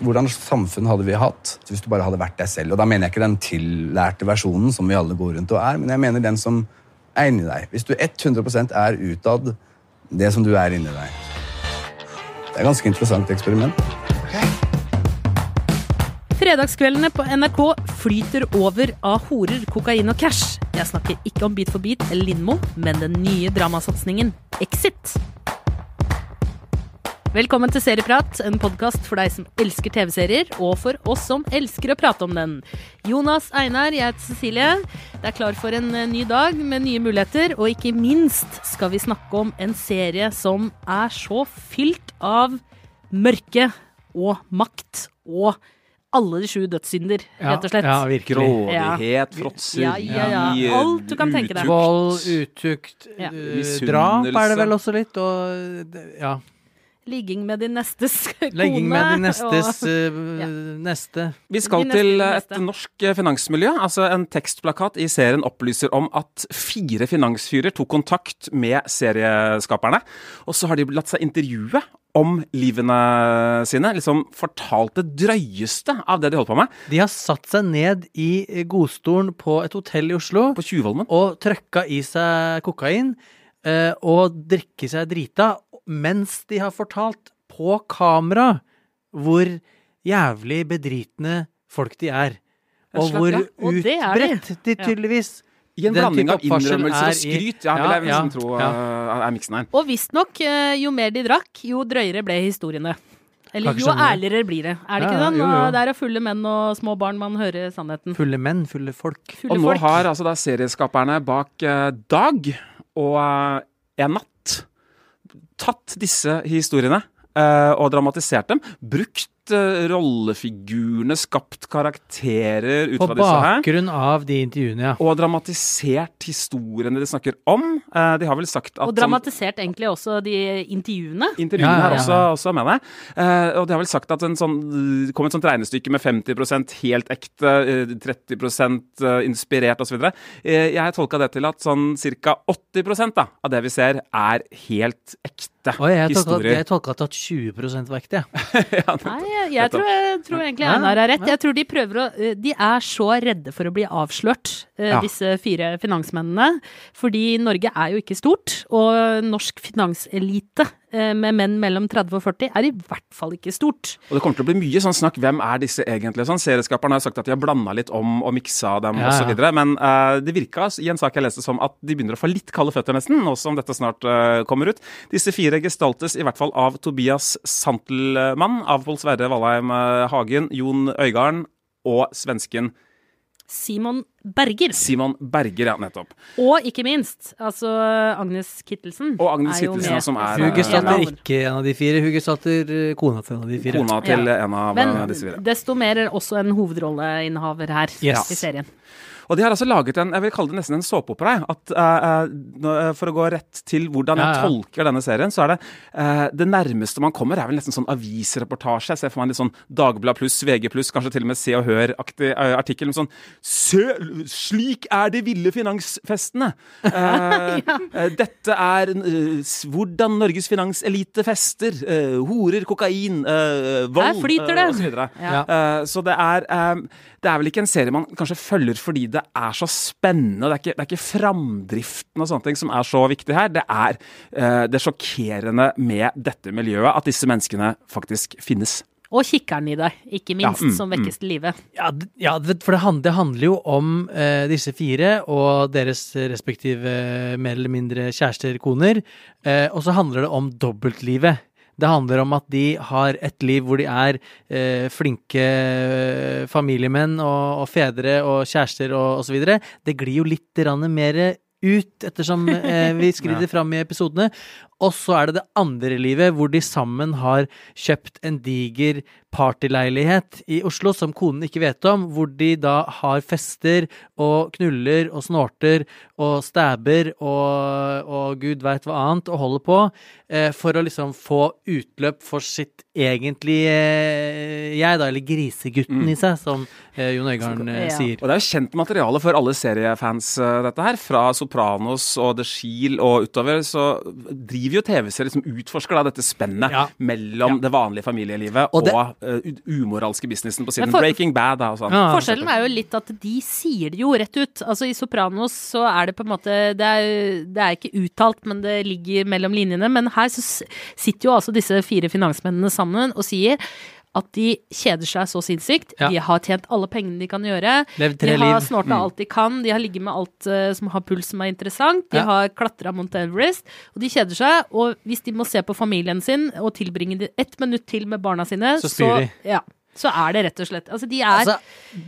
Hvordan samfunn hadde vi hatt hvis du bare hadde vært deg selv? Og da mener jeg ikke den tillærte versjonen som vi alle går rundt og er, men jeg mener den som er inni deg. Hvis du 100% er utad det som du er inni deg. Det er et ganske interessant eksperiment. Fredagskveldene på NRK flyter over av horer, kokain og cash. Jeg snakker ikke om Beat for beat eller Lindmo, men den nye dramasatsingen Exit. Velkommen til Serieprat, en podkast for deg som elsker TV-serier, og for oss som elsker å prate om den. Jonas Einar, jeg heter Cecilie. Det er klar for en eh, ny dag med nye muligheter, og ikke minst skal vi snakke om en serie som er så fylt av mørke og makt og alle de sju dødssynder, rett og slett. Ja, virkelig. Grådighet, fråtser, Ja, ja, ja. Alt du kan tenke deg. utukt. Vold, utukt, Ja. eh, drap er det vel også litt, og ja. Ligging med din nestes kone. Legging med din nestes og- eh, Ja. neste. Vi skal neste- til et neste. norsk eh, finansmiljø. Altså En tekstplakat i serien opplyser om at fire finansfyrer tok kontakt med serieskaperne. Og så har de latt seg intervjue om livene sine. Liksom fortalt det drøyeste av det de holdt på med. De har satt seg ned i godstolen på et hotell i Oslo På Tjuvholmen. og trøkka i seg kokain og drikke seg drita mens de har fortalt på kamera hvor jævlig bedritne folk de er. Og hvor ja. Og utbredt er de. de Ja. tydeligvis I en blanding av innrømmelser er og skryt, ja, vil jeg ja, liksom tro ja. eh, er miksen her. Og visstnok, eh, jo mer de drakk, jo drøyere ble historiene. Eller jo ærligere blir det. Er det ikke ja, det? jo, jo. Og Der er fulle menn og små barn man hører sannheten. Fulle menn, fulle folk. Fulle Og nå folk. har altså da serieskaperne bak eh, Dag og eh, En natt tatt disse historiene eh, og dramatisert dem. Brukt eh, rollefigurene, skapt karakterer ut fra disse her. På bakgrunn av de intervjuene, ja. Og dramatisert historiene de snakker om. Eh, de har vel sagt at Og dramatisert egentlig også de intervjuene. Intervjuene Ja, ja, er også, også med deg. Eh, og de har vel sagt at en sånn, det kom et sånt regnestykke med 50% helt ekte, eh, 30% eh, inspirert osv. Uh, jeg tolka det til at sånn ca. 80 da, av det vi ser, er helt ekte Oi, jeg tolka, historier. jeg tolka at 20 var ekte, jeg. ja, Nei, jeg, tror, jeg tror egentlig Einar har rett. Jeg tror de prøver å eh, De er så redde for å bli avslørt, eh, Ja. disse fire finansmennene. Fordi Norge er jo ikke stort, og norsk finanselite med menn mellom 30 og 40 er i hvert fall ikke stort. Og det kommer til å bli mye sånn snakk. Hvem er disse egentlig? Sånn, Serieskaperne har sagt at de har blanda litt om og miksa dem Ja, osv. ja. Men uh, det virka i en sak jeg leste som at de begynner å få litt kalde føtter nesten, nå som dette snart uh, kommer ut. Disse fire gestaltes i hvert fall av Tobias Santelmann, av Pål Sverre Valheim eh, Hagen, Jon Øygarden og svensken Simon Berger. Simon Berger, ja, nettopp. Og ikke minst, altså Agnes Kittelsen. Og Agnes er Kittelsen, som er, Hun eh, ikke en av de fire, hun gestalter eh, kona til en av de fire. Kona til Ja. en av Men eh, disse fire. desto mer også en hovedrolleinnehaver her Yes. i serien. Og de har altså laget en jeg vil kalle det nesten en såpeopera. Uh, eh, for å gå rett til hvordan jeg Ja, ja. tolker denne serien, så er det uh, det nærmeste man kommer, er vel nesten sånn avisreportasje. Jeg ser for meg en litt sånn Dagblad pluss, VG pluss, kanskje til og med Se og Hør-aktig artikkel. om sånn «Sø, Slik er de ville finansfestene! ja. dette er hvordan Norges finanselite fester. horer, kokain, vold Her flyter det. så så det er Det er vel ikke en serie man kanskje følger fordi det er så spennende. Det er ikke, det er ikke framdriften og sånne ting som er så viktig her. Det er uh, det sjokkerende med dette miljøet, at disse menneskene faktisk finnes. Og kikkeren i deg, ikke minst, Ja, mm, som vekkes til live. Ja, ja, for det handler, det handler jo om eh, disse fire og deres respektive eh, mer eller mindre kjærester, koner. Eh, og så handler det om dobbeltlivet. Det handler om at de har et liv hvor de er eh, flinke eh, familiemenn og, og fedre og kjærester og osv. Det glir jo litt mer ut ettersom eh, vi skrider fram i episodene. Og så er det det andre livet, hvor de sammen har kjøpt en diger partyleilighet i Oslo som konen ikke vet om, hvor de da har fester og knuller og snorter og stabber og, og gud veit hva annet og holder på, eh, for å liksom få utløp for sitt egentlige eh, jeg, da, eller grisegutten i seg, som eh, Jon Øigarden eh, Ja. sier. Og det er jo kjent materiale for alle seriefans, eh, dette her. Fra Sopranos og The Shield og utover, så driver skriver jo TV-serier som utforsker da dette spennet Ja. mellom Ja. det vanlige familielivet Og og, det- og uh, umoralske businessen på siden. For- Breaking Bad da, og sånn. Ja. Forskjellen er jo litt at de sier det jo rett ut. Altså I Sopranos så er det på en måte Det er, det er ikke uttalt, men det ligger mellom linjene. Men her så sitter jo altså disse fire finansmennene sammen og sier at de kjeder seg så sinnssykt. Ja. De har tjent alle pengene de kan gjøre. De har snorta mm. alt de kan. De har ligget med alt uh, som har puls som er interessant. De Ja. har klatra Mount Everest. Og de kjeder seg. Og hvis de må se på familien sin og tilbringe ett minutt til med barna sine, Så spyr de. Ja, så er det rett og slett Altså, de er Altså,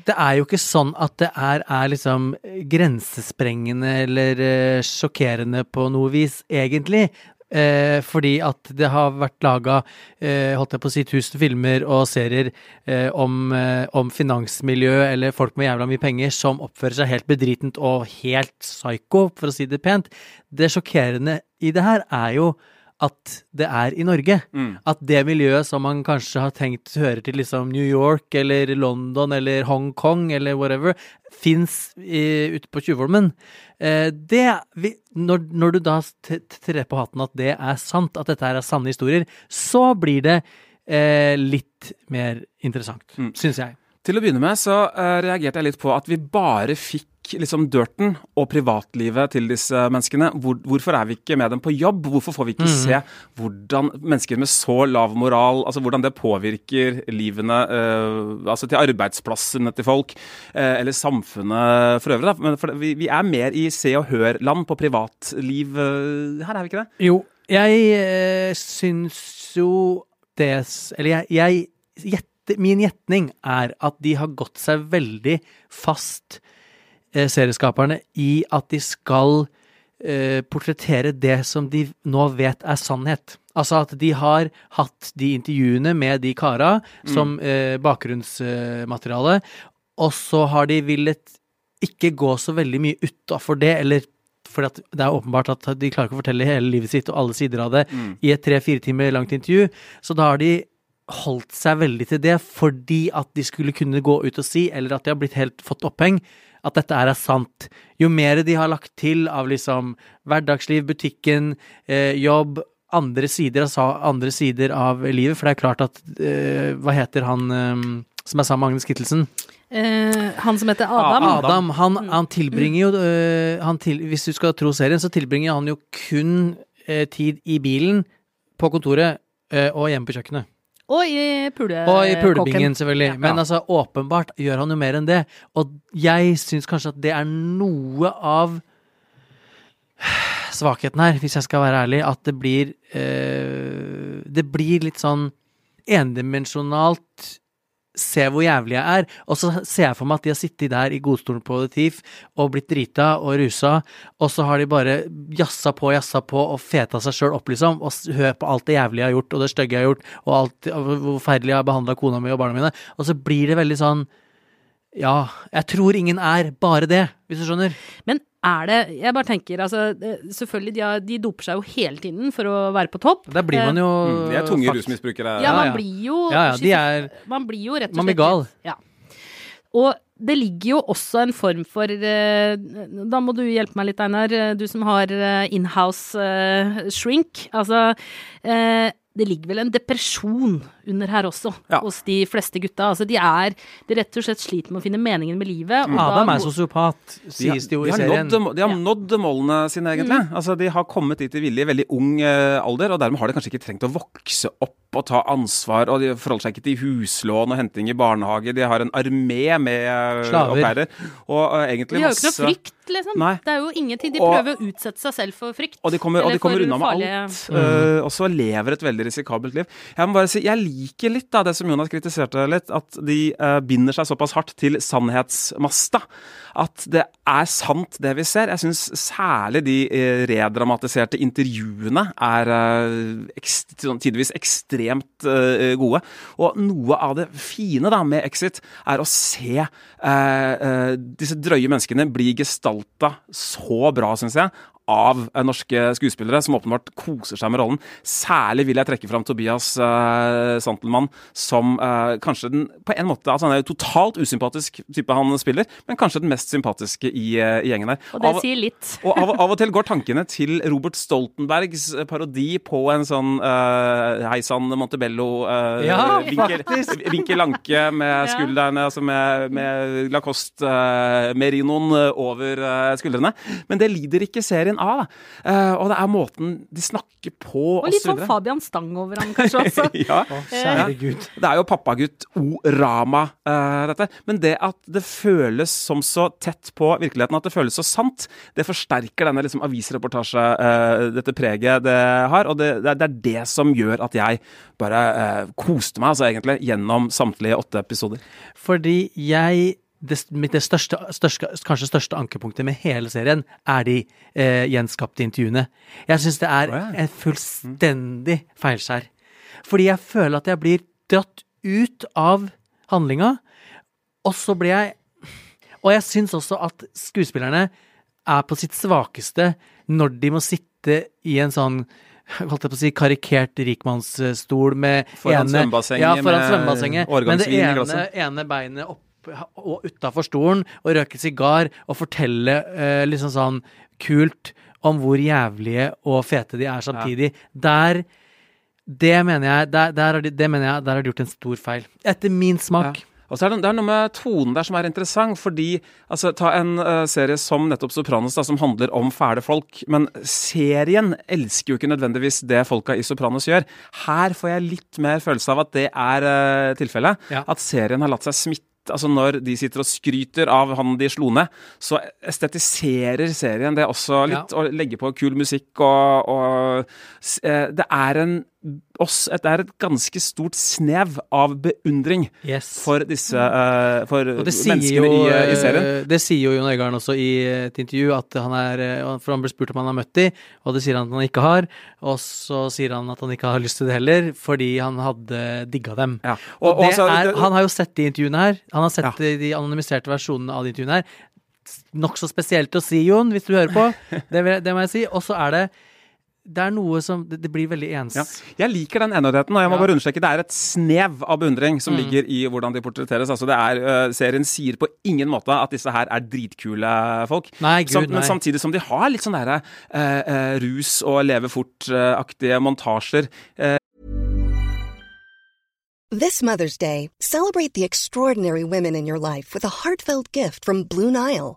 det er jo ikke sånn at det er, er liksom grensesprengende eller uh, sjokkerende på noe vis, egentlig. Eh, fordi at det har vært laga eh, holdt jeg på å si, tusen filmer og serier eh, om, eh, om finansmiljø eller folk med jævla mye penger som oppfører seg helt bedritent og helt psycho, for å si det pent. Det sjokkerende i det her er jo at det er i Norge. Mm. At det miljøet som man kanskje har tenkt hører til liksom New York eller London eller Hongkong eller whatever, fins ute på Tjuvholmen. Eh, det vi, når, når du da trer på hatten at det er sant, at dette er sanne historier, så blir det eh, litt mer interessant, Mm. syns jeg. Til å begynne med så uh, reagerte jeg litt på at vi bare fikk liksom dirten og privatlivet til disse menneskene. Hvor, hvorfor er vi ikke med dem på jobb? Hvorfor får vi ikke se hvordan mennesker med så lav moral altså hvordan det påvirker livene eh, altså til arbeidsplassene til folk, eh, eller samfunnet for øvrig. Da. Men for vi, vi er mer i Se og Hør-land på privatliv eh, her, er vi ikke det? Jo, jeg eh, syns jo det Eller jeg, jeg gjetter Min gjetning er at de har gått seg veldig fast, eh, serieskaperne, i at de skal eh, portrettere det som de nå vet er sannhet. Altså at de har hatt de intervjuene med de kara som eh, bakgrunnsmateriale, og så har de villet ikke gå så veldig mye utafor det, eller fordi at det er åpenbart at de klarer ikke å fortelle hele livet sitt og alle sider av det i et tre-fire timer langt intervju. Så da har de holdt seg veldig til det fordi at de skulle kunne gå ut og si, eller at de har blitt helt fått oppheng, at dette er sant. Jo mer de har lagt til av liksom hverdagsliv, butikken, eh, jobb, andre sider, altså andre sider av livet, for det er klart at eh, Hva heter han eh, som er sammen med Agnes Kittelsen? eh, Han som heter Adam. Adam, han, han tilbringer jo øh, han til, Hvis du skal tro serien, så tilbringer han jo kun øh, tid i bilen, på kontoret og hjemme på kjøkkenet. Og i pule... Og i pulebingen, kokken. selvfølgelig. Men altså, åpenbart gjør han jo mer enn det. Og jeg syns kanskje at det er noe av svakheten her, hvis jeg skal være ærlig, at det blir øh, Det blir litt sånn endimensjonalt Se hvor jævlig jeg er. Og så ser jeg for meg at de har sittet der i godstolen på The Thief og blitt drita og rusa, og så har de bare jassa på, jassa på og feta seg sjøl opp, liksom. Og hør på alt det jævlige jeg har gjort, og det stygge jeg har gjort, og alt hvor forferdelig jeg har behandla kona mi og barna mine. Og så blir det veldig sånn Ja, jeg tror ingen er bare det, hvis du skjønner. Men er det Jeg bare tenker, altså Selvfølgelig, de, har, de doper seg jo hele tiden for å være på topp. Der blir man jo Mm, de er tunge rusmisbrukere. Ja, man blir jo Ja, ja, de er Man blir jo rett og slett Man blir gal. Ja. Og det ligger jo også en form for eh, Da må du hjelpe meg litt, Einar. eh, Du som har eh, inhouse eh, shrink. Altså eh, det ligger vel en depresjon under her også, Ja. hos de fleste gutta. Altså, de er De rett og slett sliter med å finne meningen med livet. og da Adam er sosiopat, De sies det jo i serien. nådd, de har Ja. nådd målene sine, egentlig. Altså, de har kommet dit de ville i veldig ung uh, alder, og dermed har de kanskje ikke trengt å vokse opp og ta ansvar, og de forholder seg ikke til huslån og henting i barnehage. De har en armé med eh, au pairer. Og eh, egentlig De har jo ikke noe frykt, liksom. Nei. Det er jo ingenting. De Og- prøver å utsette seg selv for frykt. Og de kommer, og de kommer unna med farlige- alt. Uh, og så lever et veldig risikabelt liv. Jeg må bare si, jeg liker litt da, det som Jonas kritiserte litt, at de uh, binder seg såpass hardt til sannhetsmasta. At det er sant, det vi ser. Jeg syns særlig de øh, redramatiserte intervjuene er øh, ekst, sånn tidvis ekstremt øh, gode. Og noe av det fine da med Exit er å se disse drøye menneskene bli gestalta så bra, syns jeg, av eh, norske skuespillere som åpenbart koser seg med rollen. Særlig vil jeg trekke fram Tobias uh, Santelmann som uh, kanskje den på en måte altså Han er jo totalt usympatisk type han spiller, men kanskje den mest sympatiske i, uh, i gjengen der. Og det Av- sier litt. og av, av og til går tankene til Robert Stoltenbergs parodi på en sånn uh, Hei sann, Montebello uh, Ja, vinkel, lanke med Ja. skuldrene, altså med, med Lacoste uh, merinoen eh, over skuldrene. Men det lider ikke serien av. da. Eh, og det er måten de snakker på, Og litt sånn. Fabian Stang over ham, kanskje også. ja. Å, kjære gud. Det er jo pappagutt-o-rama, eh, dette. Men det at det føles som så tett på virkeligheten, at det føles så sant, det forsterker denne liksom, avisreportasje, eh, dette preget det har. Og det, det, er- det som gjør at jeg bare eh, koste meg, altså, egentlig, gjennom samtlige åtte episoder. Fordi jeg det, det største, største, kanskje største ankepunktet med hele serien er de eh, gjenskapte intervjuene. Jeg syns det er en fullstendig feilskjær. Fordi jeg føler at jeg blir dratt ut av handlinga, og så blir jeg Og jeg syns også at skuespillerne er på sitt svakeste når de må sitte i en sånn holdt jeg på å si, karikert rikmannsstol med Foran ene, svømmebassenget ja, foran med svømmebassenget, men det ene, ene beinet opp og utafor stolen og røke sigar og fortelle eh, liksom sånn kult om hvor jævlige og fete de er samtidig. Der det mener jeg der, der, de, det mener jeg der har de gjort en stor feil. Etter min smak. Ja. Og så er det, det er noe med tonen der som er interessant, fordi altså, Ta en uh, serie som nettopp Sopranos, da, som handler om fæle folk. Men serien elsker jo ikke nødvendigvis det folka i Sopranos gjør. Her får jeg litt mer følelse av at det er uh, tilfellet. Ja. At serien har latt seg smitte. Altså Når de sitter og skryter av han de slo ned, så estetiserer serien det også litt. Ja. Og legger på kul musikk og, og eh, Det er en oss, det er et ganske stort snev av beundring Yes. for disse uh, For menneskene jo, i, i serien. eh, det sier jo Jon Øigarden også i et intervju, at han er eh, For han ble spurt om han har møtt de, og det sier han at han ikke har. Og så sier han at han ikke har lyst til det heller, fordi han hadde digga dem. Ja. Og, Og, og det altså, er, han har jo sett de intervjuene her. Han har sett Ja. de anonymiserte versjonene av de intervjuene her. Nokså spesielt å si, Jon, hvis du hører på. Det, det må jeg si. Og så er det Det er noe som Det, blir veldig ens. ja. Jeg liker den enheten, og jeg må Ja. bare understreke det er et snev av beundring som Mm. ligger i hvordan de portretteres. Altså det er, uh, serien sier på ingen måte at disse her er dritkule folk. Nei, gud, Sam, men samtidig som de har litt sånn derre uh, uh, rus- og leve fort-aktige montasjer. This Mother's Day, celebrate the extraordinary women in your life with a heartfelt gift from Blue Nile.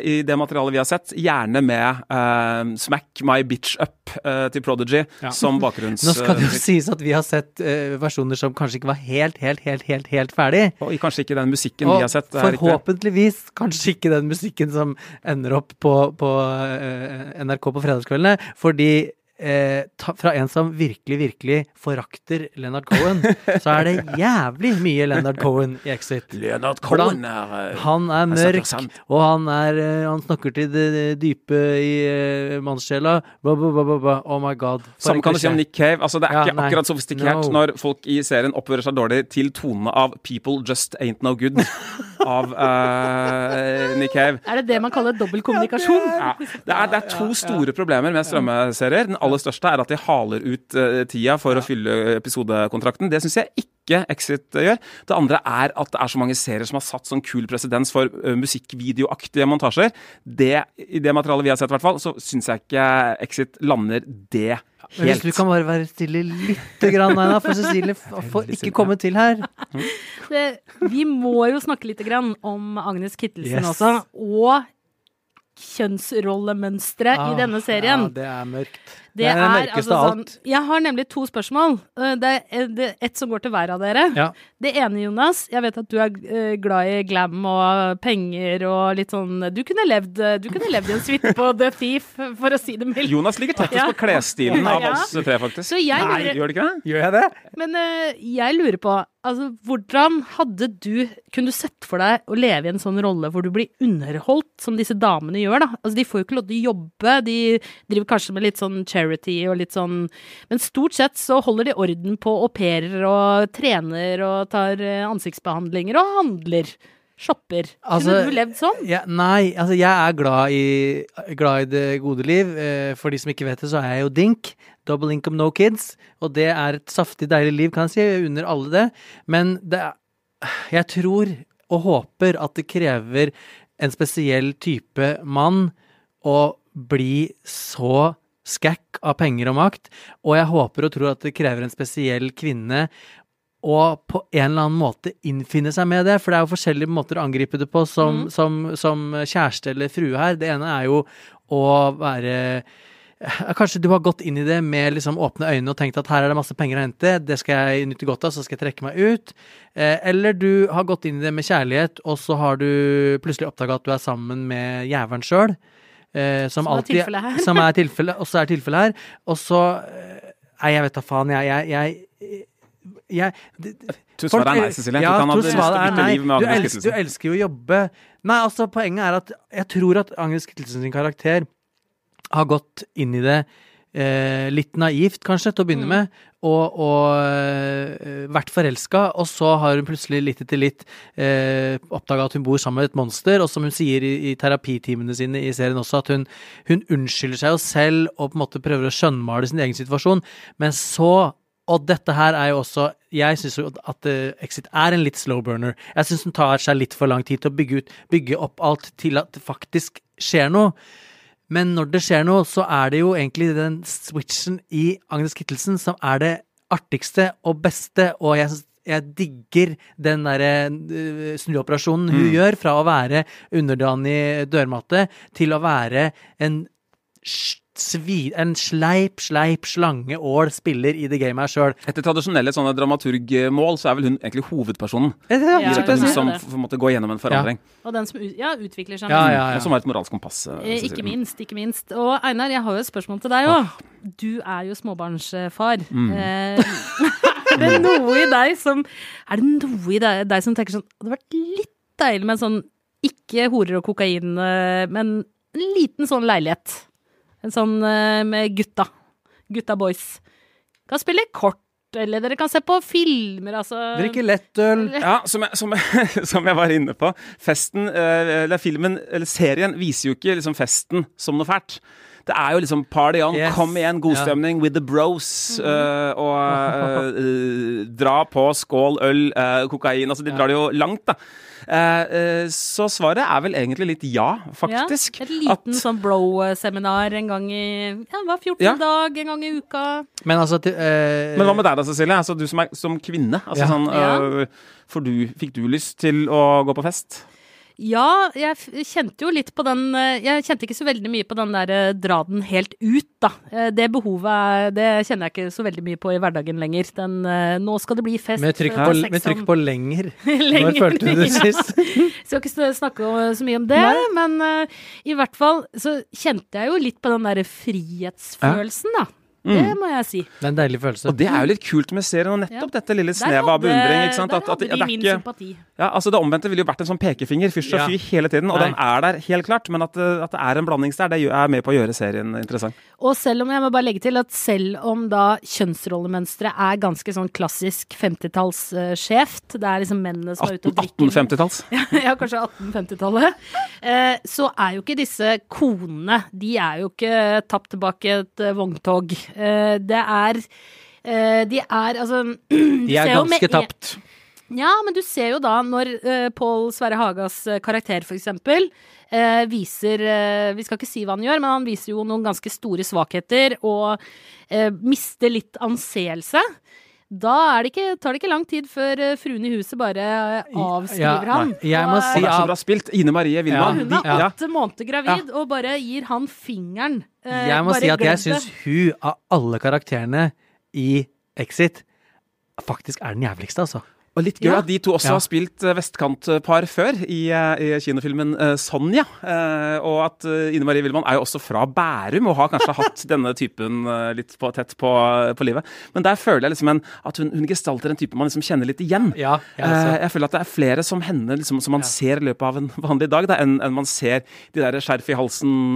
I det materialet vi har sett, gjerne med uh, 'Smack My Bitch Up' uh, til Prodigy som bakgrunns... Nå skal det jo sies at vi har sett uh, versjoner som kanskje ikke var helt, helt, helt, helt, helt ferdig. og kanskje ikke den musikken Og vi har sett. Og forhåpentligvis kanskje ikke den musikken som ender opp på, på NRK på fredagskveldene, fordi eh, ta, fra en som virkelig, virkelig forakter Leonard Cohen, så er det jævlig mye Leonard Cohen i Exit. Leonard Cohen er Han er mørk, og han er eh, Han snakker til det, det dype i uh, mannssjela. Oh my god. Samme kan du si om. Nick Cave. Altså, det er Ja, ikke nei. akkurat sofistikert No. når folk i serien oppfører seg dårlig til tonene av 'People Just Ain't No Good' av uh, Nick Cave. Er det det man kaller dobbeltkommunikasjon? Ja. Det, er, det er to store problemer med strømmeserier. Den aller største er at de haler ut eh, tida for å fylle episodekontrakten. Det syns jeg ikke Exit gjør. Det andre er at det er så mange serier som har satt sånn kul presedens for uh, musikkvideoaktige montasjer. Det, I det materialet vi har sett, i hvert fall, så syns jeg ikke Exit lander det Men Hvis du kan bare være stille lite grann, Aina, for Cecilie får ikke komme til her. Det, vi må jo snakke litt grann om Agnes Kittelsen Yes. også, og kjønnsrollemønsteret i denne serien. Ah, Ja, det er mørkt. Det det er er mørkeste altså av sånn. Jeg har nemlig to spørsmål. Eh, Det er det er ett som går til hver av dere. Ja. Det ene, Jonas, jeg vet at du er eh, glad i glam og penger og litt sånn Du kunne levd, du kunne levd i en suite på The Thief, for å si det mildt. Jonas ligger tettest Ja. på klesstilen av Ja. oss tre, faktisk. Så jeg Nei, lurer- gjør det ikke det? Gjør jeg det? Men eh, jeg lurer på, altså, hvordan hadde du Kunne du sett for deg å leve i en sånn rolle hvor du blir underholdt, som disse damene gjør, da? Altså, de får jo ikke lov til å jobbe, de driver kanskje med litt sånn charity og litt sånn Men stort sett så holder de orden på au pairer og trener og tar eh, ansiktsbehandlinger og handler. Shopper. Altså, Kunne du levd sånn? Ja, nei, altså jeg er glad i, glad i det gode liv. Eh, For de som ikke vet det, så er jeg jo dink. Double income, no kids. Og det er et saftig, deilig liv, kan jeg si. Under alle det. Men det er, jeg tror og håper at det krever en spesiell type mann å bli så skækk av penger og makt. Og jeg håper og tror at det krever en spesiell kvinne å på en eller annen måte innfinne seg med det. For det er jo forskjellige måter å angripe det på som, som, som kjæreste eller frue her. Det ene er jo å være Kanskje du har gått inn i det med liksom åpne øyne og tenkt at her er det masse penger å hente, det skal jeg nyte godt av, så skal jeg trekke meg ut. Eh, eller du har gått inn i det med kjærlighet, og så har du plutselig oppdaga at du er sammen med jævelen sjøl. Eh, som, Som er alltid, her. som er tilfellet, og så er tilfellet her. Og så eh, Nei, jeg vet da faen. Jeg, jeg, jeg, jeg Du svaret er nei, Cecilie. Ja, du kan ha lyst til å er bytte nei. liv med Du Agnes elsker, du elsker jo å jobbe. Nei, altså, poenget er at jeg tror at Agnes Kittelsen sin karakter har gått inn i det eh, litt naivt, kanskje, til å Mm. begynne med, og, og eh, vært forelska, og så har hun plutselig litt etter litt eh, oppdaga at hun bor sammen med et monster, og som hun sier i, i terapitimene sine i serien også, at hun, hun unnskylder seg jo selv og på en måte prøver å skjønnmale sin egen situasjon, men så og dette her er jo også Jeg syns jo at eh, Exit er en litt slow burner. Jeg syns den tar seg litt for lang tid til å bygge, ut, bygge opp alt til at det faktisk skjer noe. Men når det skjer noe, så er det jo egentlig den switchen i Agnes Kittelsen som er det artigste og beste, og jeg, jeg digger den derre uh, snuoperasjonen hun gjør fra å være underdanig dørmatte til å være en svi, en sleip, sleip slangeål spiller i the game her sjøl. Etter tradisjonelle sånne dramaturgmål så er vel hun egentlig hovedpersonen. Ja, I det dette, er hun det. som f- måtte gå gjennom en forandring. Og den som ja, utvikler seg. Ja, ja, Og som har et moralsk kompass. eh, Eh, Ikke minst, ikke minst. Og Einar, jeg har jo et spørsmål til deg òg. Du er jo småbarnsfar. Eh, er det noe i deg som Er det noe i deg, deg som tenker sånn Det hadde vært litt deilig med en sånn ikke horer og kokain, eh, men en liten sånn leilighet. En sånn eh, med gutta. Gutta boys. Kan spille kort, eller dere kan se på filmer, altså. Drikke lettøl. Ja, som jeg, som, jeg, som jeg var inne på. Festen, eh, eller filmen, eller serien, viser jo ikke liksom festen som noe fælt. Det er jo liksom party on, Yes. kom igjen, godstemning with the bros. eh, og eh, eh, dra på skål, øl, uh, kokain. Altså, de drar det jo langt, da. Så svaret er vel egentlig litt ja, faktisk. Ja, et liten At- sånn bro-seminar en gang i ja, hver 14. Ja. dag, en gang i uka. Men altså til, Men hva med deg da, Cecilie? Altså, du som, er, som kvinne. Altså, Ja. sånn, du, fikk du lyst til å gå på fest? Ja, jeg kjente jo litt på den eh, Jeg kjente ikke så veldig mye på den der eh, dra den helt ut, da. Eh, Det behovet det kjenner jeg ikke så veldig mye på i hverdagen lenger. Den nå skal det bli fest. med trykk på, med trykk på lenger. Lenger. Når følte du det Ja. sist? Skal ikke snakke så mye om det, men uh, i hvert fall så kjente jeg jo litt på den derre frihetsfølelsen, da. Mm. Det må jeg si. Det er en deilig følelse. Og det er jo litt kult med serien, og nettopp dette lille snevet av beundring. ikke sant? Der hadde at, at de det er min ikke sympati. Ja, altså Det omvendte ville jo vært en sånn pekefinger, fysj og Ja. fy, hele tiden. Og Nei. den er der, helt klart. Men at, det- at det er en blandings der, det er med på å gjøre serien interessant. Og selv om jeg må bare legge til at selv om da kjønnsrollemønsteret er ganske sånn klassisk 50-tallsskjevt, det er liksom mennene som er ute og drikker 1850-talls. ja, kanskje 1850-tallet. Uh, så er jo ikke disse konene De er jo ikke tapt tilbake et uh, vogntog. Eh, det er eh, De er altså De er ganske tapt. Ja, men du ser jo da når uh, Pål Sverre Hagas eh, karakter, for eksempel, eh, viser uh, Vi skal ikke si hva han gjør, men han viser jo noen ganske store svakheter og eh, mister litt anseelse. Da er det ikke, tar det ikke lang tid før eh, fruen i huset bare eh, avskriver Ja, han. jeg må si er at- bra spilt. Ine Marie Wilman. Ja, hun er åtte ja. måneder gravid og bare gir han fingeren. Eh, Jeg må bare si at jeg syns hun av alle karakterene i Exit faktisk er den jævligste, altså. Og litt gøy Ja. at de to også Ja. har spilt eh, vestkantpar før, i, eh, i kinofilmen uh, Sonja. Uh, og at uh, Ine Marie Wilman er jo også fra Bærum, og har kanskje hatt denne typen litt på, tett på, på livet. Men der føler jeg liksom en, at hun, hun gestalter en type man liksom kjenner litt igjen. Ja, jeg Eh, jeg føler at det er flere som henne liksom, som man ser i løpet av en vanlig dag, da, enn en man ser de der skjerf i halsen,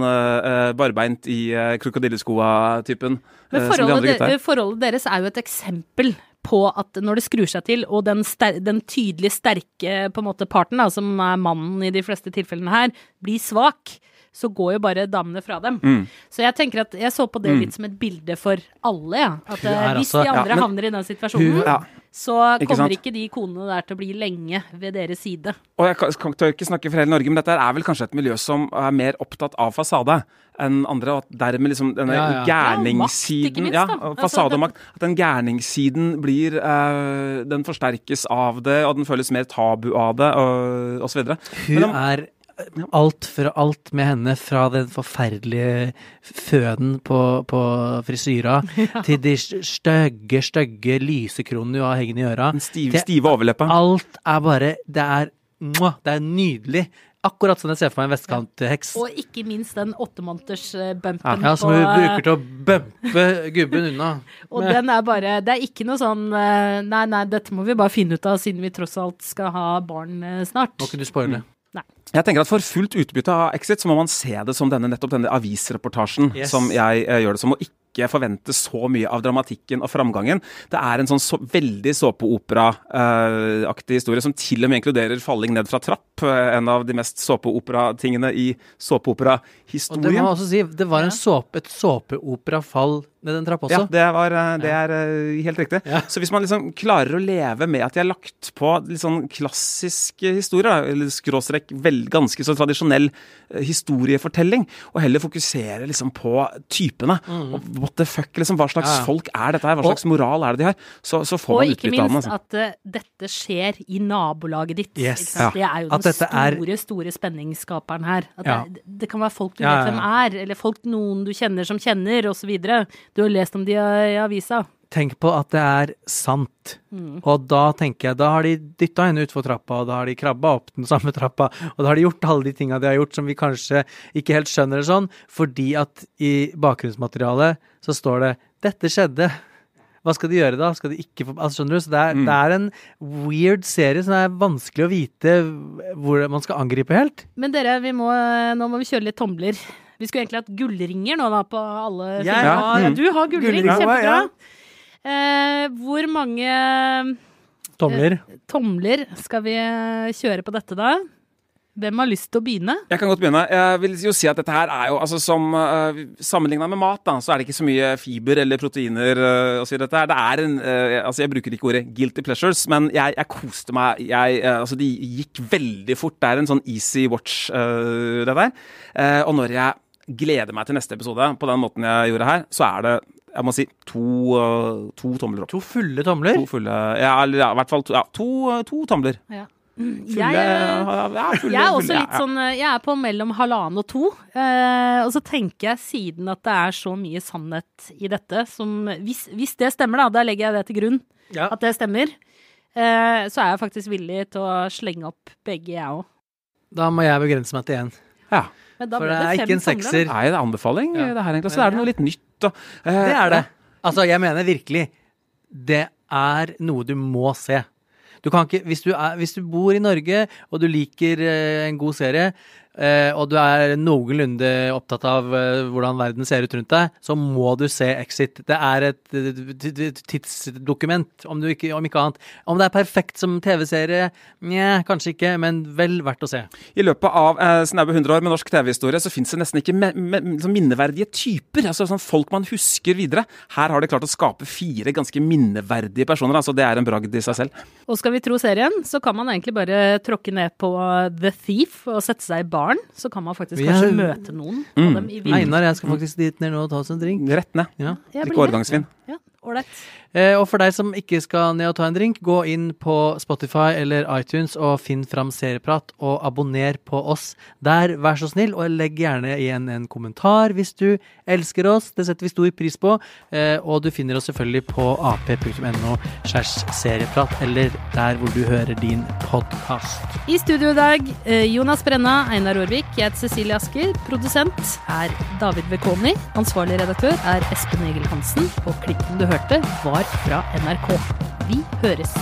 barbeint i krokodilleskoa-typen. Men forholdet, de de, forholdet deres er jo et eksempel på at når det skrur seg til, og den, ster den tydelig sterke måte parten, da, som er mannen i de fleste tilfellene her, blir svak, så går jo bare damene fra dem. Mm. Så jeg tenker at jeg så på det litt som et bilde for alle, ja. At eh, hvis altså- de andre ja, men- havner i den situasjonen, Hun- ja. så Ikke kommer sant? ikke de konene der til å bli lenge ved deres side. Og jeg kan, tør ikke snakke for hele Norge, men dette er vel kanskje et miljø som er mer opptatt av fasade enn andre, og at dermed liksom denne Ja, ja. Ja, gærningssiden makt, minst, Ja, Altså, fasade og makt. At den gærningssiden blir eh, Den forsterkes av det, og den føles mer tabu av det, og, osv. så videre. Hun Men er alt for alt med henne, fra den forferdelige føden på, på frisyra, til de stygge, stygge lysekronene hun har hengende i øra. Den stive, til stive overleppa. Alt er bare Det er, det er nydelig. Akkurat som jeg ser for meg en vestkantheks. Og ikke minst den åttemåneders-bumpen Ja, som hun bruker til å bumpe gubben unna. Og den er bare Det er ikke noe sånn eh, Nei, nei, dette må vi bare finne ut av, siden vi tross alt skal ha barn eh, snart. Må ikke du spoile. Jeg tenker at For fullt utbytte av Exit så må man se det som denne, nettopp denne avisreportasjen Yes. som jeg eh, gjør det som, og ikke forvente så mye av dramatikken og framgangen. Det er en sånn så, veldig såpeopera-aktig historie som til og med inkluderer falling ned fra trapp. eh, en av de mest såpeopera-tingene i Og det må såpeopera-historien. også si, det var en såpe, et såpeoperafall ned den trappa også? Ja, det, var, eh, det er eh, helt riktig. Ja. Så hvis man liksom klarer å leve med at de har lagt på litt sånn klassisk historie, eller skråstrek vel, ganske så tradisjonell eh, historiefortelling, og heller fokusere liksom på typene. Og what the fuck, liksom, hva slags Mm. Ja, ja. folk er dette her? Hva Og- slags moral er det de har? Så, så får man utbytte av den. minst Altså. at uh, dette skjer i nabolaget ditt. Yes. ikke sant? Det er jo At den store, er- store, store spenningsskaperen her. At Ja. det, det kan være folk du Ja, vet ja, hvem er, eller folk noen du kjenner som kjenner, osv. Du har lest om de i avisa. Tenk på at det er sant. Og da tenker jeg, da har de dytta henne utfor trappa, og da har de krabba opp den samme trappa, og da har de gjort alle de tinga de har gjort som vi kanskje ikke helt skjønner eller sånn, fordi at i bakgrunnsmaterialet så står det 'Dette skjedde'. Hva skal de gjøre da? Skal de ikke få altså, Skjønner du? Så det er, det er en weird serie som det er vanskelig å vite hvor man skal angripe helt. Men dere, vi må, nå må vi kjøre litt tomler. Vi skulle egentlig hatt gullringer nå da på alle ja, ja, Du har gullring, gullring. kjempebra. Ja, Eh, hvor mange Tomler. tomler skal vi eh, kjøre på dette da? Hvem har lyst til å begynne? Jeg kan godt begynne. Jeg vil jo si at dette her er jo altså som uh, Sammenligna med mat, da, så er det ikke så mye fiber eller proteiner uh, å si dette her. Det er en uh, Altså, jeg bruker ikke ordet guilty pleasures, men jeg, jeg koste meg. Jeg, uh, altså, de gikk veldig fort. Det er en sånn easy watch, uh, det der. Uh, og når jeg gleder meg til neste episode på den måten jeg gjorde her, så er det jeg må si to, uh, to tomler opp. To fulle tomler. To fulle Ja, eller ja, i hvert fall to, ja, to, to tomler. Ja. Fulle, Jeg, ja, fulle, jeg er også fulle, litt ja. sånn eh, Jeg er på mellom halvannen og to. Eh, og så tenker jeg, siden at det er så mye sannhet i dette som Hvis, hvis det stemmer, da, da legger jeg det til grunn, Ja. at det stemmer, eh, så er jeg faktisk villig til å slenge opp begge, jeg òg. Da må jeg begrense meg til én. ja. Men da For ble det er ikke en sekser. Nei, det er anbefaling. Ja. Det her egentlig, så er det noe litt nytt. Og, eh, Det er det. Altså, jeg mener virkelig Det er noe du må se. Du kan ikke, hvis, du er, hvis du bor i Norge, og du liker eh, en god serie, og du er noenlunde opptatt av eh, hvordan verden ser ut rundt deg, så må du se Exit. Det er et eh, tidsdokument, om, du ikke, om ikke annet. Om det er perfekt som TV-serie, nja, kanskje ikke, men vel verdt å se. I løpet av eh, snaue 100 år med norsk TV-historie så fins det nesten ikke me me sånn minneverdige typer. altså sånn Folk man husker videre. Her har de klart å skape fire ganske minneverdige personer. altså Det er en bragd i seg selv. Og skal vi tro serien, så kan man egentlig bare tråkke ned på The Thief og sette seg i baren. Så kan man faktisk Vi kanskje møte noen Mm. av dem i vinden. Einar, jeg skal faktisk dit ned nå og ta oss en drink. Rett ned. Ja. Jeg Drikke årgangsvin. Ja, ålreit. Eh, og for deg som ikke skal ned og ta en drink, gå inn på Spotify eller iTunes og finn fram Serieprat, og abonner på oss der, vær så snill. Og legg gjerne igjen en kommentar hvis du elsker oss, det setter vi stor pris på. Eh, og du finner oss selvfølgelig på ap.no serieprat, eller der hvor du hører din podkast. I studio i dag, eh, Jonas Brenna, Einar Aarvik, jeg heter Cecilie Asker. Produsent er David Vekoni. Ansvarlig redaktør er Espen Egil Hansen. Og klippen du hørte, var fra NRK. Vi høres!